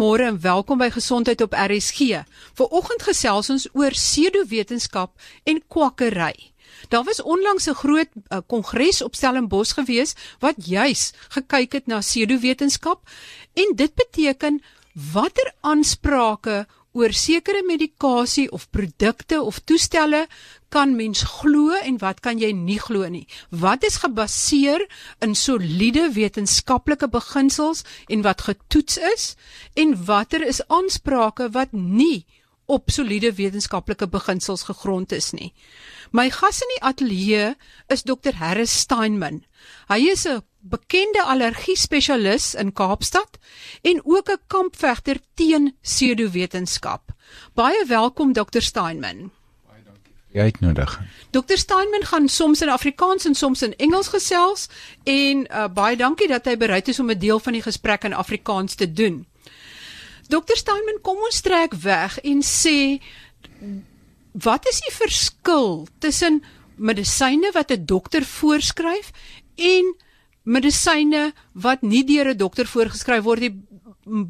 Goeiemôre en welkom by Gesondheid op RSG. Vanoggend gesels ons oor pseudowetenskap en kwakkery. Daar was onlangs 'n groot uh, kongres op Stellenbosch gewees wat juis gekyk het na pseudowetenskap en dit beteken watter aansprake oor sekere medikasie of produkte of toestelle kan mens glo en wat kan jy nie glo nie? Wat is gebaseer in soliede wetenskaplike beginsels en wat getoets is en watter is aansprake wat nie op soliede wetenskaplike beginsels gegrond is nie. My gas in die ateljee is Dr Harris Steinman. Hy is 'n bekende allergie spesialis in Kaapstad en ook 'n kampvegter teen pseudowetenskap. Baie welkom Dr Steinman. Baie dankie vir die uitnodiging. Dr Steinman gaan soms in Afrikaans en soms in Engels gesels en uh, baie dankie dat hy bereid is om 'n deel van die gesprek in Afrikaans te doen. Dr Steinman, kom ons trek weg en sê wat is die verskil tussen medisyne wat 'n dokter voorskryf en medisyne wat nie deur 'n dokter voorgeskryf word nie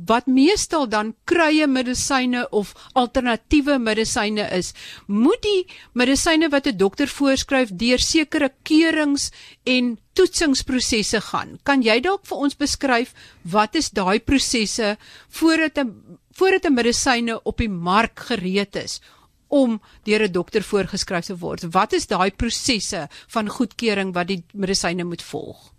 wat meestal dan krye medisyne of alternatiewe medisyne is. Moet die medisyne wat 'n dokter voorskryf deur sekere keurings en toetsingsprosesse gaan? Kan jy dalk vir ons beskryf wat is daai prosesse voordat 'n voordat 'n medisyne op die mark gereed is om deur 'n dokter voorgeskryf te word? Wat is daai prosesse van goedkeuring wat die medisyne moet volg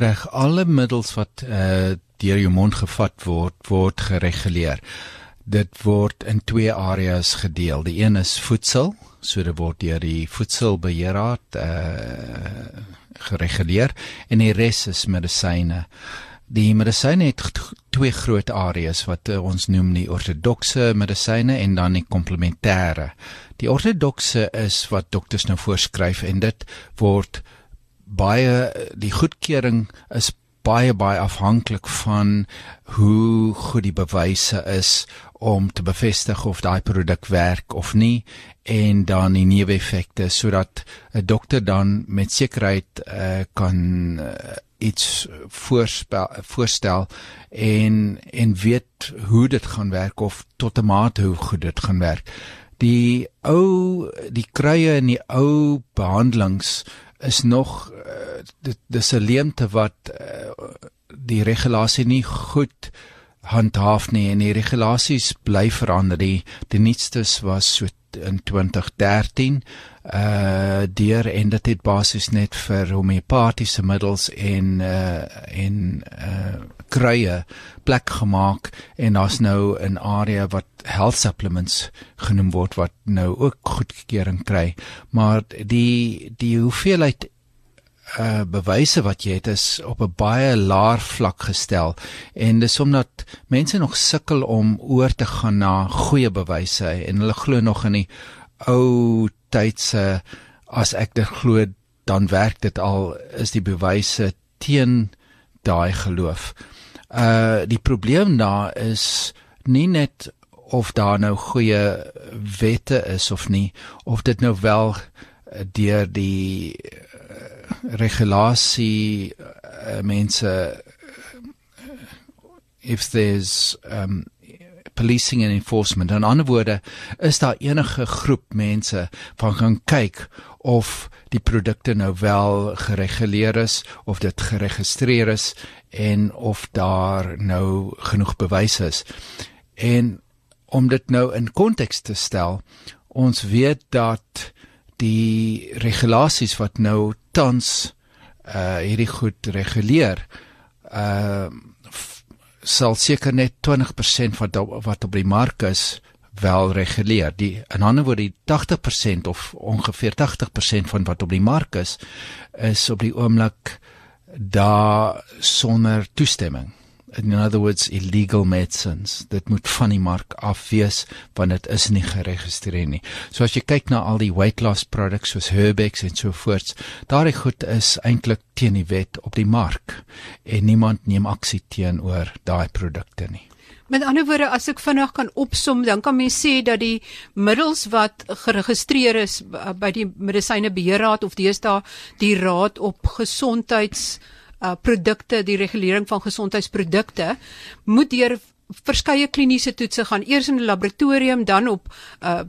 Reg, alle middels wat uh deur jou mond gevat word, word gereguleer. Dit word in twee areas gedeel. Die een is voedsel, so dit word deur die voedselbeheerraad uh gereguleer en die res is medisyne. Die medisyne het twee groot areas wat uh, ons noem die ortodokse medisyne en dan die komplementêre. Die ortodokse is wat dokters nou voorskryf en dit word baie die goedkeuring is baie baie afhanklik van hoe goed die bewyse is om te bevestig of daai produk werk of nie en dan die neeweffekte sodat 'n dokter dan met sekerheid uh, kan uh, iets voorspel voorstel en en weet hoe dit gaan werk of tot 'n mate hoe goed dit gaan werk. Die ou die kruie en die ou behandelings is nog uh, dis 'n leemte wat uh, die regulasie nie goed handhaaf nie en die regulasies bly verander. Die die nuutstes was so in 2013 uh deur en dit het basies net vir homeopatiese middels en uh en uh kruie plek gemaak en daar's nou 'n area wat health supplements genoem word wat nou ook goedkeuring kry. Maar die die hoeveelheid uh bewyse wat jy het is op 'n baie laer vlak gestel en dis omdat mense nog sukkel om oor te gaan na goeie bewyse en hulle glo nog in die ou tydse as ek dit glo dan werk dit al is die bewyse teen daai geloof. Uh die probleem daar is nie net of daar nou goeie wette is of nie of dit nou wel deur die regulasie uh, mense if there's um policing and enforcement. En ander woorde is daar enige groep mense van gaan kyk of die produkte nou wel gereguleer is of dit geregistreer is en of daar nou genoeg bewyse is? En om dit nou in konteks te stel ons weet dat die regulasies wat nou tans uh hierdie goed reguleer uh sal seker net 20% wat wat op die mark is wel reguleer. Die in ander woorde die 80% of ongeveer 80% van wat op die mark is is op die oomblik daar sonder toestemming in other words illegal medicines. Dit moet van die mark af wees want dit is nie geregistreer nie. So as jy kyk na al die weight loss products soos Herbex en so voort daardie goed is eintlik teen die wet op die mark en niemand neem aksie teenoor daai produkte nie. Met ander woorde as ek vinnig kan opsom dan kan mens sê dat die middels wat geregistreer is by die medisynebeheerraad of deesdae die raad op gesondheids uh, produkte, die regulering van gesondheidsprodukte moet deur verskeie kliniese toetse gaan. Eers in 'n laboratorium dan op uh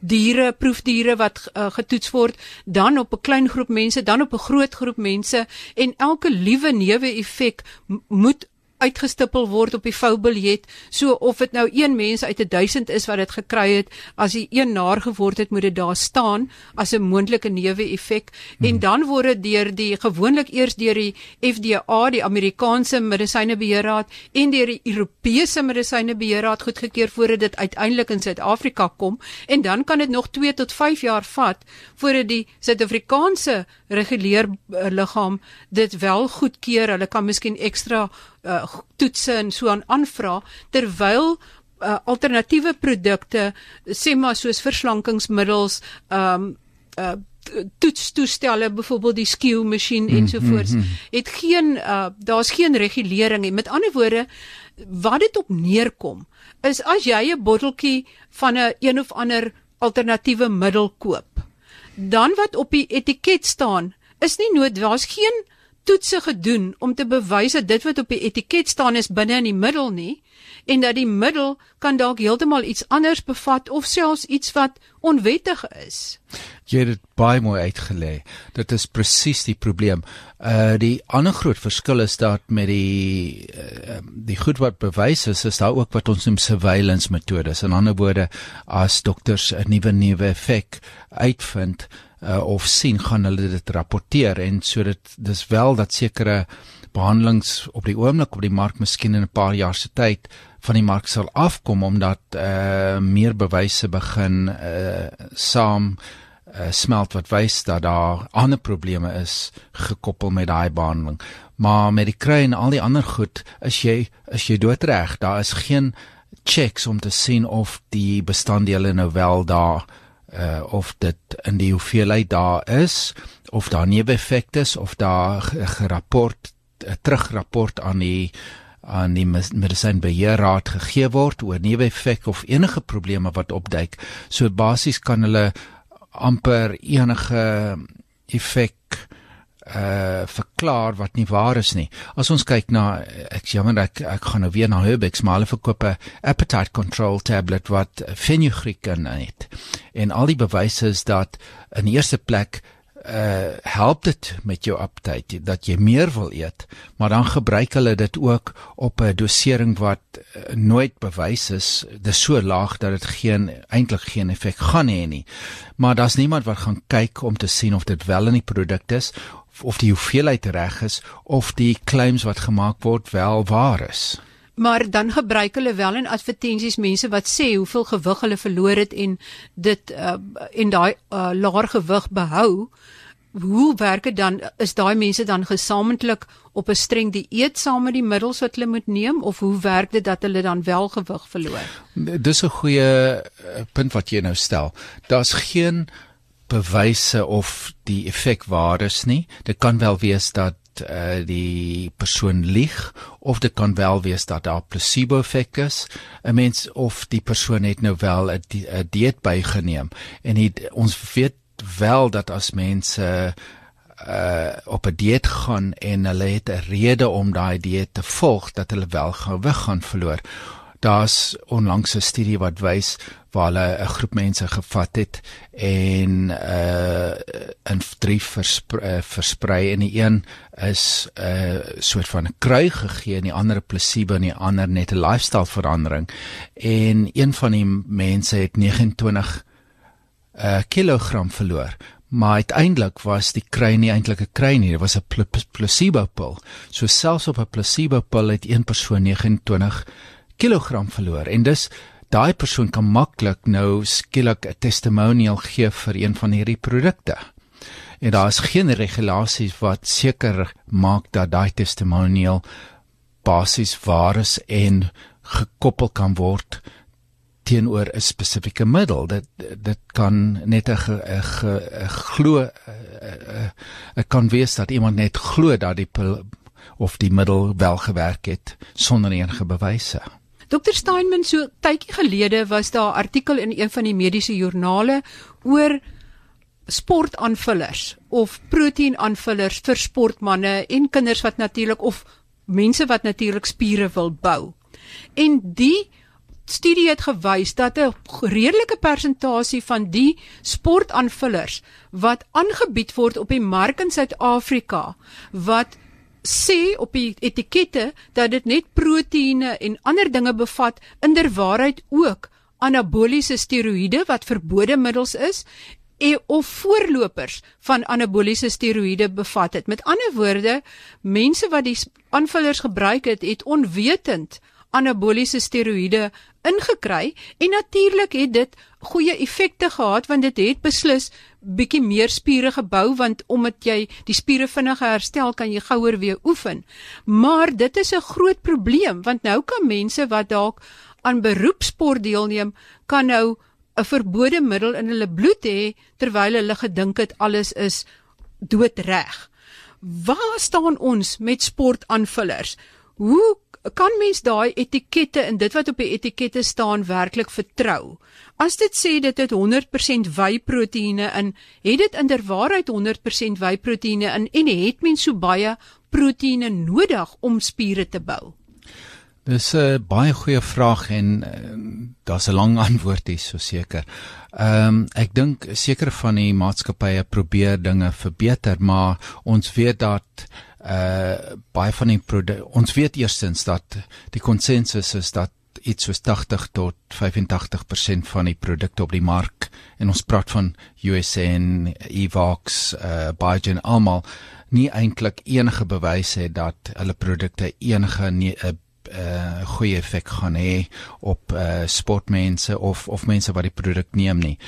diere proefdiere wat uh, getoets word dan op 'n klein groep mense dan op 'n groot groep mense en elke liewe neeweffek moet uitgestippel word op die voubiljet. So of dit nou een mens uit 1000 is wat dit gekry het, as hy een naar geword het, moet dit daar staan as 'n moontlike neeweffek hmm. en dan word dit deur die gewoonlik eers deur die FDA, die Amerikaanse Medisynebeheerraad en deur die Europese Medisynebeheerraad goedgekeur voordat dit uiteindelik in Suid-Afrika kom en dan kan dit nog 2 tot 5 jaar vat voordat die Suid-Afrikaanse reguleerliggaam dit wel goedkeur. Hulle kan miskien ekstra uh, toetse en so aan aanvra terwyl uh, alternatiewe produkte sê maar soos verslankingsmiddels ehm um, uh, toetstoestelle byvoorbeeld die skew masjien mm, ensovoorts mm, mm. het geen uh, daar's geen regulering en met ander woorde wat dit op neerkom is as jy 'n botteltjie van 'n een, een of ander alternatiewe middel koop dan wat op die etiket staan is nie nood daar's geen toetse gedoen om te bewys dat dit wat op die etiket staan is binne in die middel nie en dat die middel kan dalk heeltemal iets anders bevat of selfs iets wat onwettig is. Jy het dit baie mooi uitgelê. Dit is presies die probleem. Uh die ander groot verskil is dat met die uh, die goed wat bewys is, is daar ook wat ons noem surveillance metodes. In ander woorde, as dokters 'n nuwe nuwe effek uitvind, uh, of sien gaan hulle dit rapporteer. En so dit dis wel dat sekere behandelings op die oomblik op die mark miskien in 'n paar jaar se tyd van die mark sal afkom omdat uh, meer bewyse begin uh, saam uh, smelt wat wys dat daar ander probleme is gekoppel met daai behandeling. Maar met die kry en al die ander goed is jy is jy doodreg. Daar is geen checks om te sien of die bestanddele nou wel daar uh of dit in die hoeveelheid daar is of daar neeweffekte is of daar gerapport 'n terugrapport aan die aan die medisynbeheerraad gegee word oor neeweffek of enige probleme wat opduik. So basies kan hulle amper enige effek uh verklaar wat nie waar is nie. As ons kyk na ek jammer ek ek gaan nou weer na Herbex maar hulle verkoop 'n appetite control tablet wat fenugreek in het. En al die bewyse is dat in eerste plek uh help dit met jou appetite dat jy meer wil eet, maar dan gebruik hulle dit ook op 'n dosering wat uh, nooit bewys is. Dit is so laag dat dit geen eintlik geen effek gaan hê nie. Maar daar's niemand wat gaan kyk om te sien of dit wel in die produk is of die hoeveelheid reg is of die claims wat gemaak word wel waar is. Maar dan gebruik hulle wel in advertensies mense wat sê hoeveel gewig hulle verloor het en dit uh, en daai uh, laer gewig behou. Hoe werk dit dan? Is daai mense dan gesamentlik op 'n streng dieet saam met die middels wat hulle moet neem of hoe werk dit dat hulle dan wel gewig verloor? Dis 'n goeie uh, punt wat jy nou stel. Daar's geen bewyse of die effek waar is nie. Dit kan wel wees dat uh, die persoon lieg of dit kan wel wees dat daar placebo effek is. 'n Mens of die persoon het nou wel 'n die, dieet bygeneem en het, ons weet wel dat as mense uh op 'n dieet gaan en hulle het 'n rede om daai dieet te volg dat hulle wel gewig gaan verloor daar's onlangs 'n studie wat wys waar hulle 'n groep mense gevat het en uh in drie versprei, uh, versprei. En die een is 'n uh, soort van 'n krui gegee en die ander 'n placebo en die ander net 'n lifestyle verandering. En een van die mense het 29 uh kilogram verloor. Maar uiteindelik was die kry nie eintlik 'n kry nie dit was 'n pl placebo pil. So selfs op 'n placebo pil het een persoon 29 kilogram verloor en dus daai persoon kan maklik nou skielik 'n testimonial gee vir een van hierdie produkte. En daar is geen regulasies wat seker maak dat daai testimonial basies waar is en gekoppel kan word teenoor 'n spesifieke middel. Dit dit kan net 'n glo 'n kan wees dat iemand net glo dat die pil of die middel wel gewerk het sonder enige bewyse. Dr Steinman so tydjie gelede was daar 'n artikel in een van die mediese joernale oor sportaanvullers of proteïenaanvullers vir sportmense en kinders wat natuurlik of mense wat natuurlik spiere wil bou. En die studie het gewys dat 'n redelike persentasie van die sportaanvullers wat aangebied word op die mark in Suid-Afrika wat sê op die etikette dat dit net proteïene en ander dinge bevat, inderwaarheid ook anaboliese steroïde wat verbode middels is en of voorlopers van anaboliese steroïde bevat het. Met ander woorde, mense wat die aanvullers gebruik het, het onwetend anaboliese steroïde ingekry en natuurlik het dit goeie effekte gehad want dit het beslis bietjie meer spiere gebou want omdat jy die spiere vinniger herstel kan jy gouer weer oefen. Maar dit is 'n groot probleem want nou kan mense wat dalk aan beroepsport deelneem kan nou 'n verbode middel in hulle bloed hê terwyl hulle gedink het alles is doodreg. Waar staan ons met sportaanvullers? Hoe kan mens daai etikette en dit wat op die etikette staan werklik vertrou? As dit sê dit het 100% whey-proteïene in, het dit inderwaarheid 100% whey-proteïene in en het mens so baie proteïene nodig om spiere te bou? Dis 'n baie goeie vraag en uh, daar's 'n lang antwoord hier so seker. Ehm um, ek dink seker van die maatskappye probeer dinge verbeter, maar ons weet dat uh baie van die ons weet eerstens dat die konsensus is dat iets soos 80 tot 85% van die produkte op die mark en ons praat van USN, Evox, uh Biogen almal nie eintlik enige bewys het dat hulle produkte enige 'n uh, uh, goeie effek gaan hê op uh, sportmense of of mense wat die produk neem nie.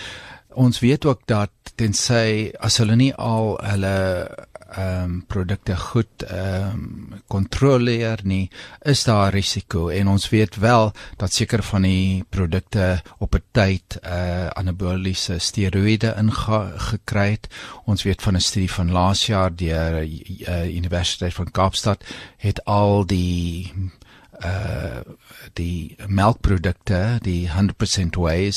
Ons weet ook dat tensy as hulle nie al hulle ehm um, produkte goed ehm um, kontroleer nie, is daar risiko en ons weet wel dat seker van die produkte op 'n tyd eh uh, anaboliese steroïde ingekry het. Ons weet van 'n studie van laas jaar deur die uh, Universiteit van Kaapstad het al die uh die melkprodukte die 100% whey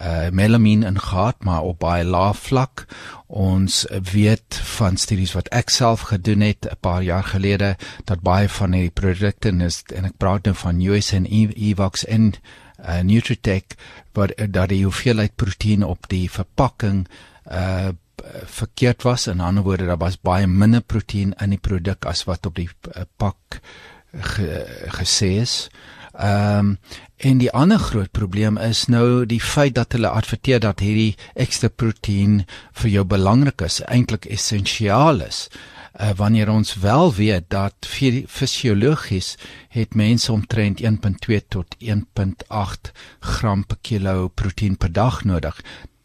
uh melamine in gehad maar op baie lae vlak. Ons weet van studies wat ek self gedoen het 'n paar jaar gelede dat baie van die produkte is en ek praat nou van USN Evox en uh, Nutritech wat dat die hoeveelheid proteïen op die verpakking uh verkeerd was. In ander woorde daar was baie minder proteïen in die produk as wat op die uh, pak ge, gesê is. Ehm um, en die ander groot probleem is nou die feit dat hulle adverteer dat hierdie ekstra proteïen vir jou belangrik is, eintlik essensiaal is. Uh, wanneer ons wel weet dat fisiologies het mense omtrent 1.2 tot 1.8 gram per kilo proteïen per dag nodig.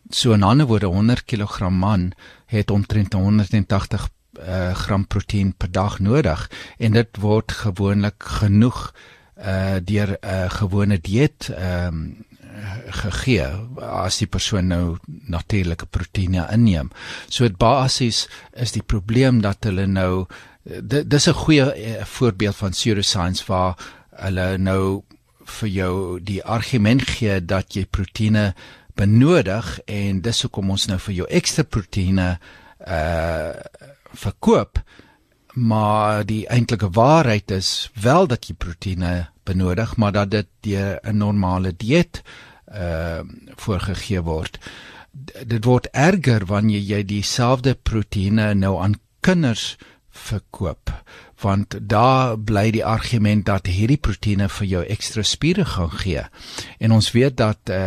So in ander woorde 100 kg man het omtrent 180 uh, gram proteïen per dag nodig en dit word gewoonlik genoeg uh deur 'n uh, gewone dieet ehm um, gegee as die persoon nou natuurlike proteïene inneem. So dit basies is die probleem dat hulle nou dis 'n goeie voorbeeld van pseudoscience waar hulle nou vir jou die argument gee dat jy proteïene benodig en dis hoekom ons nou vir jou ekstra proteïene uh verkoop maar die eintlike waarheid is wel dat jy proteïene benodig maar dat dit deur 'n normale dieet uh voorgegee word. Dit word erger wanneer jy dieselfde proteïene nou aan kinders verkoop want daar bly die argument dat hierdie proteïene vir jou ekstra spiere gaan gee. En ons weet dat eh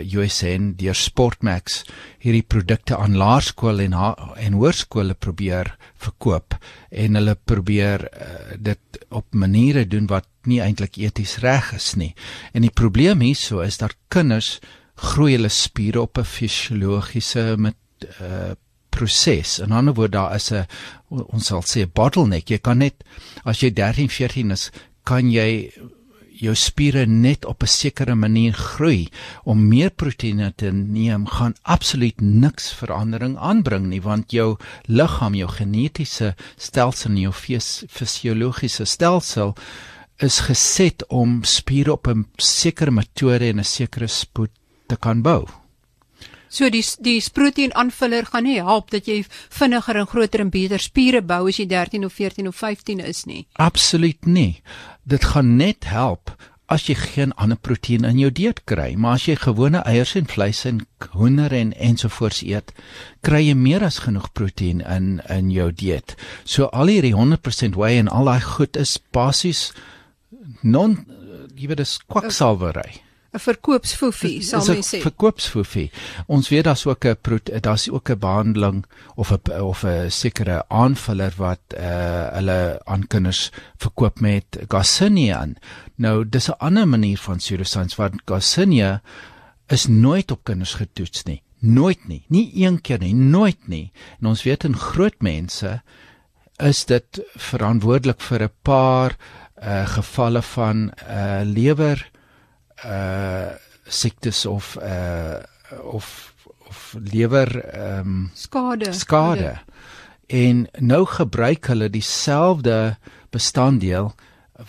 uh, USN deur Sportmax hierdie produkte aan laerskole en en hoërskole probeer verkoop en hulle probeer uh, dit op maniere doen wat nie eintlik eties reg is nie. En die probleem hierso is dat kinders groei hulle spiere op 'n fisiologiese met uh, proses. In ander woorde daar is 'n ons sal sê 'n bottleneck. Jy kan net as jy 13, 14 is, kan jy jou spiere net op 'n sekere manier groei om meer proteïene te neem gaan absoluut niks verandering aanbring nie want jou liggaam jou genetiese stelsel jou fisiologiese stelsel is geset om spiere op 'n sekere metode en 'n sekere spoed te kan bou. So die die proteïen aanvuller gaan nie help dat jy vinniger en groter en beter spiere bou as jy 13 of 14 of 15 is nie. Absoluut nie. Dit gaan net help as jy geen ander proteïen in jou dieet kry. Maar as jy gewone eiers en vleis en hoender en ensovoorts eet, kry jy meer as genoeg proteïen in in jou dieet. So al hierdie 100% whey en al daai goed is basies non jy weet dis kwaksalwery. 'n verkoopsfoefie sal mens sê. Verkoopsfoefie. Ons weet daar's ook 'n daar's ook 'n behandeling of 'n of 'n sekere aanvuller wat uh hulle aan kinders verkoop met Garcinia. Nou dis 'n ander manier van pseudoscience wat Garcinia is nooit op kinders getoets nie. Nooit nie. Nie een keer nie, nooit nie. En ons weet in groot mense is dit verantwoordelik vir 'n paar uh gevalle van uh lewer uh siektes of uh of of lewer ehm um, skade. skade. En nou gebruik hulle dieselfde bestanddeel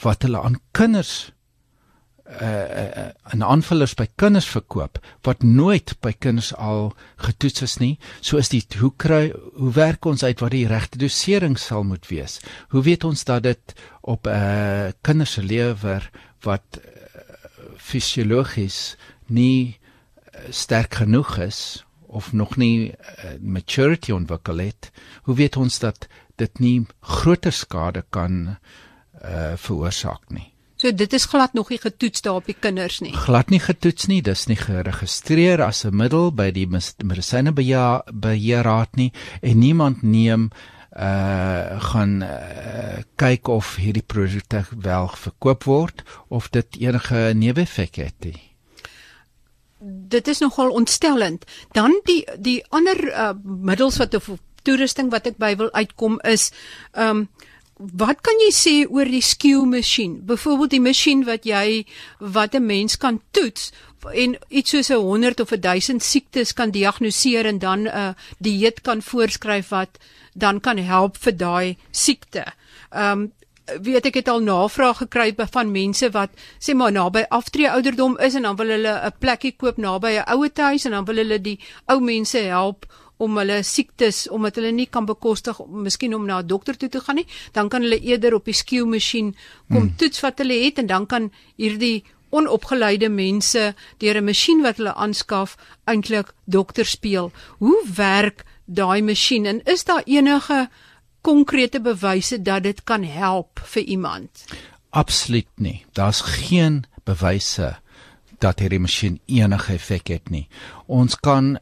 wat hulle aan kinders uh en aanvullers by kinders verkoop wat nooit by kinders al getoets is nie. So is dit hoe kry hoe werk ons uit wat die regte dosering sal moet wees? Hoe weet ons dat dit op 'n uh, kinders se lewer wat fisiologies nie eh, sterk genoeg is of nog nie uh, maturity ontwikkel het, hoe weet ons dat dit nie groter skade kan uh, veroorsaak nie? So dit is glad nog nie getoets daar op die kinders nie. Glad nie getoets nie, dis nie geregistreer as 'n middel by die medisyne beheerraad nie en niemand neem uh gaan uh, kyk of hierdie produkte wel verkoop word of dit enige neeweffek het nie. Dit is nogal ontstellend. Dan die die ander uh, middels wat of toerusting wat ek by wil uitkom is um wat kan jy sê oor die skew masjien? Byvoorbeeld die masjien wat jy wat 'n mens kan toets en iets soos 'n 100 of 'n 1000 siektes kan diagnoseer en dan 'n uh, dieet kan voorskryf wat dan kan help vir daai siekte. Um weet ek het al navraag gekry van mense wat sê maar naby aftree ouderdom is en dan wil hulle 'n plekkie koop naby 'n ouer huis en dan wil hulle die ou mense help om hulle siektes omdat hulle nie kan bekostig om miskien om na 'n dokter toe te gaan nie, dan kan hulle eerder op die skew masjien kom hmm. toets wat hulle het en dan kan hierdie onopgeleide mense deur 'n masjien wat hulle aanskaf eintlik dokter speel. Hoe werk daai masjien en is daar enige konkrete bewyse dat dit kan help vir iemand? Absoluut nie. Daar's geen bewyse dat hierdie masjien enige effek het nie. Ons kan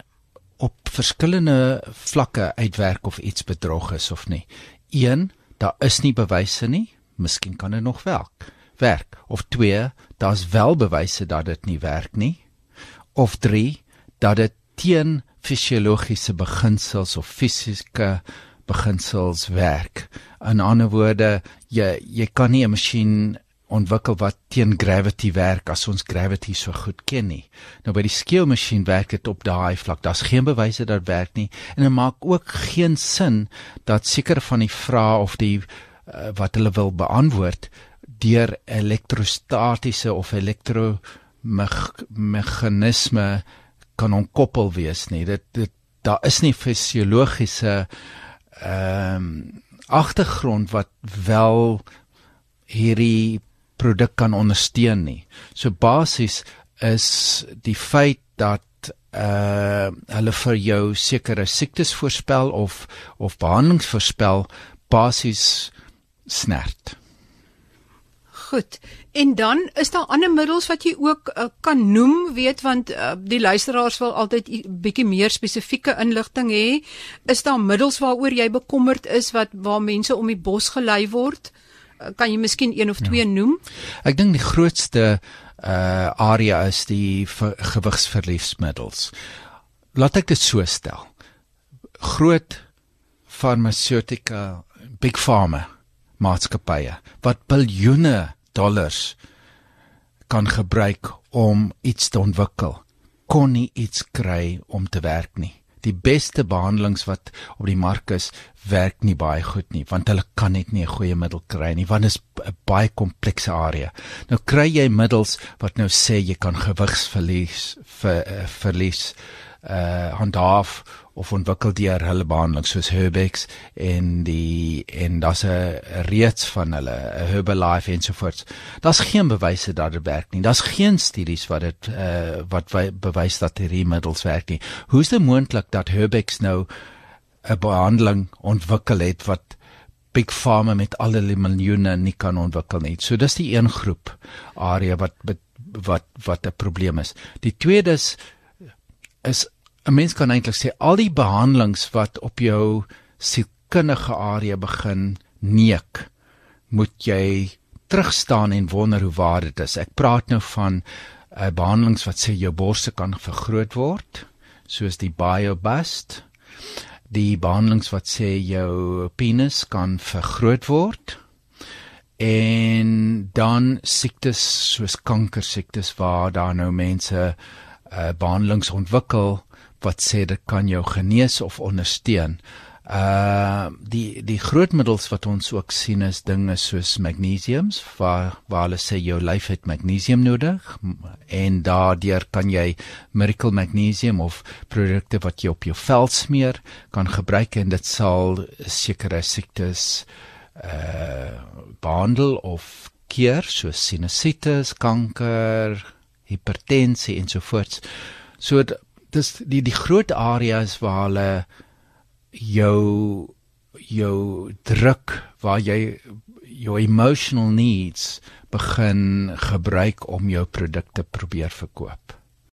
op verskillende vlakke uitwerk of iets bedrog is of nie. 1, daar is nie bewyse nie. Miskien kan dit nog werk. Werk. Of 2, daar's wel bewyse dat dit nie werk nie. Of 3, dat dit teen fisiologiese beginsels of fisiese beginsels werk. In ander woorde, jy jy kan nie 'n masjien ontwikkel wat teen gravity werk as ons gravity so goed ken nie. Nou by die scale masjien werk dit op daai vlak. Daar's geen bewyse dat dit werk nie en dit maak ook geen sin dat sekere van die vrae of die uh, wat hulle wil beantwoord deur elektrostatiese of elektromeganisme kan onkoppel wees nie. Dit dit daar is nie fisiologiese ehm um, agtergrond wat wel hierdie produk kan ondersteun nie. So basies is die feit dat uh hulle vir jou sekere siektes voorspel of of behandelings voorspel basies snert. Goed. En dan is daar ander middels wat jy ook uh, kan noem, weet want uh, die luisteraars wil altyd bietjie meer spesifieke inligting hê. Is daar middels waaroor jy bekommerd is wat waar mense om die bos gelei word? Uh, kan jy miskien een of twee ja. noem? Ek dink die grootste uh area is die gewigsverliefsmiddels. Laat ek dit so stel. Groot farmaseutika big pharma maatskappye wat biljoene dollars kan gebruik om iets te ontwikkel kon nie iets kry om te werk nie die beste behandelings wat op die mark is werk nie baie goed nie want hulle kan net nie 'n goeie middel kry nie want dit is 'n baie komplekse area. Nou kry jy middels wat nou sê jy kan gewigsverlies ver, uh, verlies uh handhaaf of ontwikkel deur hulle behandeling soos Herbex en die en daar's 'n reeks van hulle Herbalife ensovoorts. Daar's geen bewyse dat dit werk nie. Daar's geen studies wat dit uh wat bewys dat hierdie middels werk nie. Hoe is dit moontlik dat Herbex nou 'n behandeling ontwikkel het wat big pharma met al die miljoene nie kan ontwikkel nie. So dis die een groep area wat wat wat 'n probleem is. Die tweede is is 'n mens kan eintlik sê al die behandelings wat op jou sielkundige area begin neek, moet jy terugstaan en wonder hoe waar dit is. Ek praat nou van 'n uh, behandelings wat sê jou borste kan vergroot word, soos die BioBust die behandelings wat sê jou penis kan vergroot word en dan siektes soos kanker siektes waar daar nou mense uh, behandelings ontwikkel wat sê dit kan jou genees of ondersteun uh die die grootmiddels wat ons ook sien is dinge soos magnesiums waar waar hulle sê jou lyf het magnesium nodig en daardeur kan jy miracle magnesium of produkte wat jy op jou vel smeer kan gebruik en dit sal sekere siektes uh behandel of keer soos sinusitis, kanker, hipertensie ensovoorts. So dis die die groot areas waar hulle jou jou druk waar jy jou emotional needs begin gebruik om jou produkte probeer verkoop.